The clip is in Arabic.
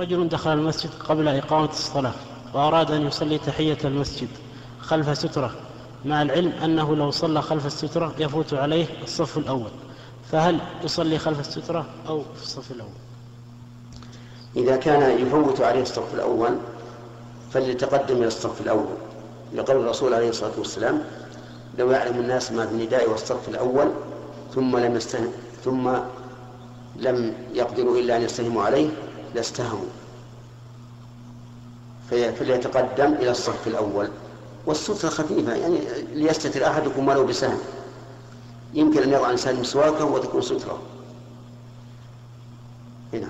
رجل دخل المسجد قبل إقامة الصلاة وأراد أن يصلي تحية المسجد خلف سترة مع العلم أنه لو صلى خلف السترة يفوت عليه الصف الأول. فهل يصلي خلف السترة أو في الصف الأول؟ إذا كان يفوت عليه الصف الأول فليتقدم إلى الصف الأول. لقول الرسول عليه الصلاة والسلام لو يعلم الناس ما في النداء والصف الأول ثم لم يستهم ثم لم يقدروا إلا أن يستهموا عليه لاستهموا فليتقدم إلى الصف الأول. والسترة خفيفة يعني ليستتر أحدكم ولو بسهم. يمكن أن يضع الإنسان مسواكه وتكون سترة. هنا.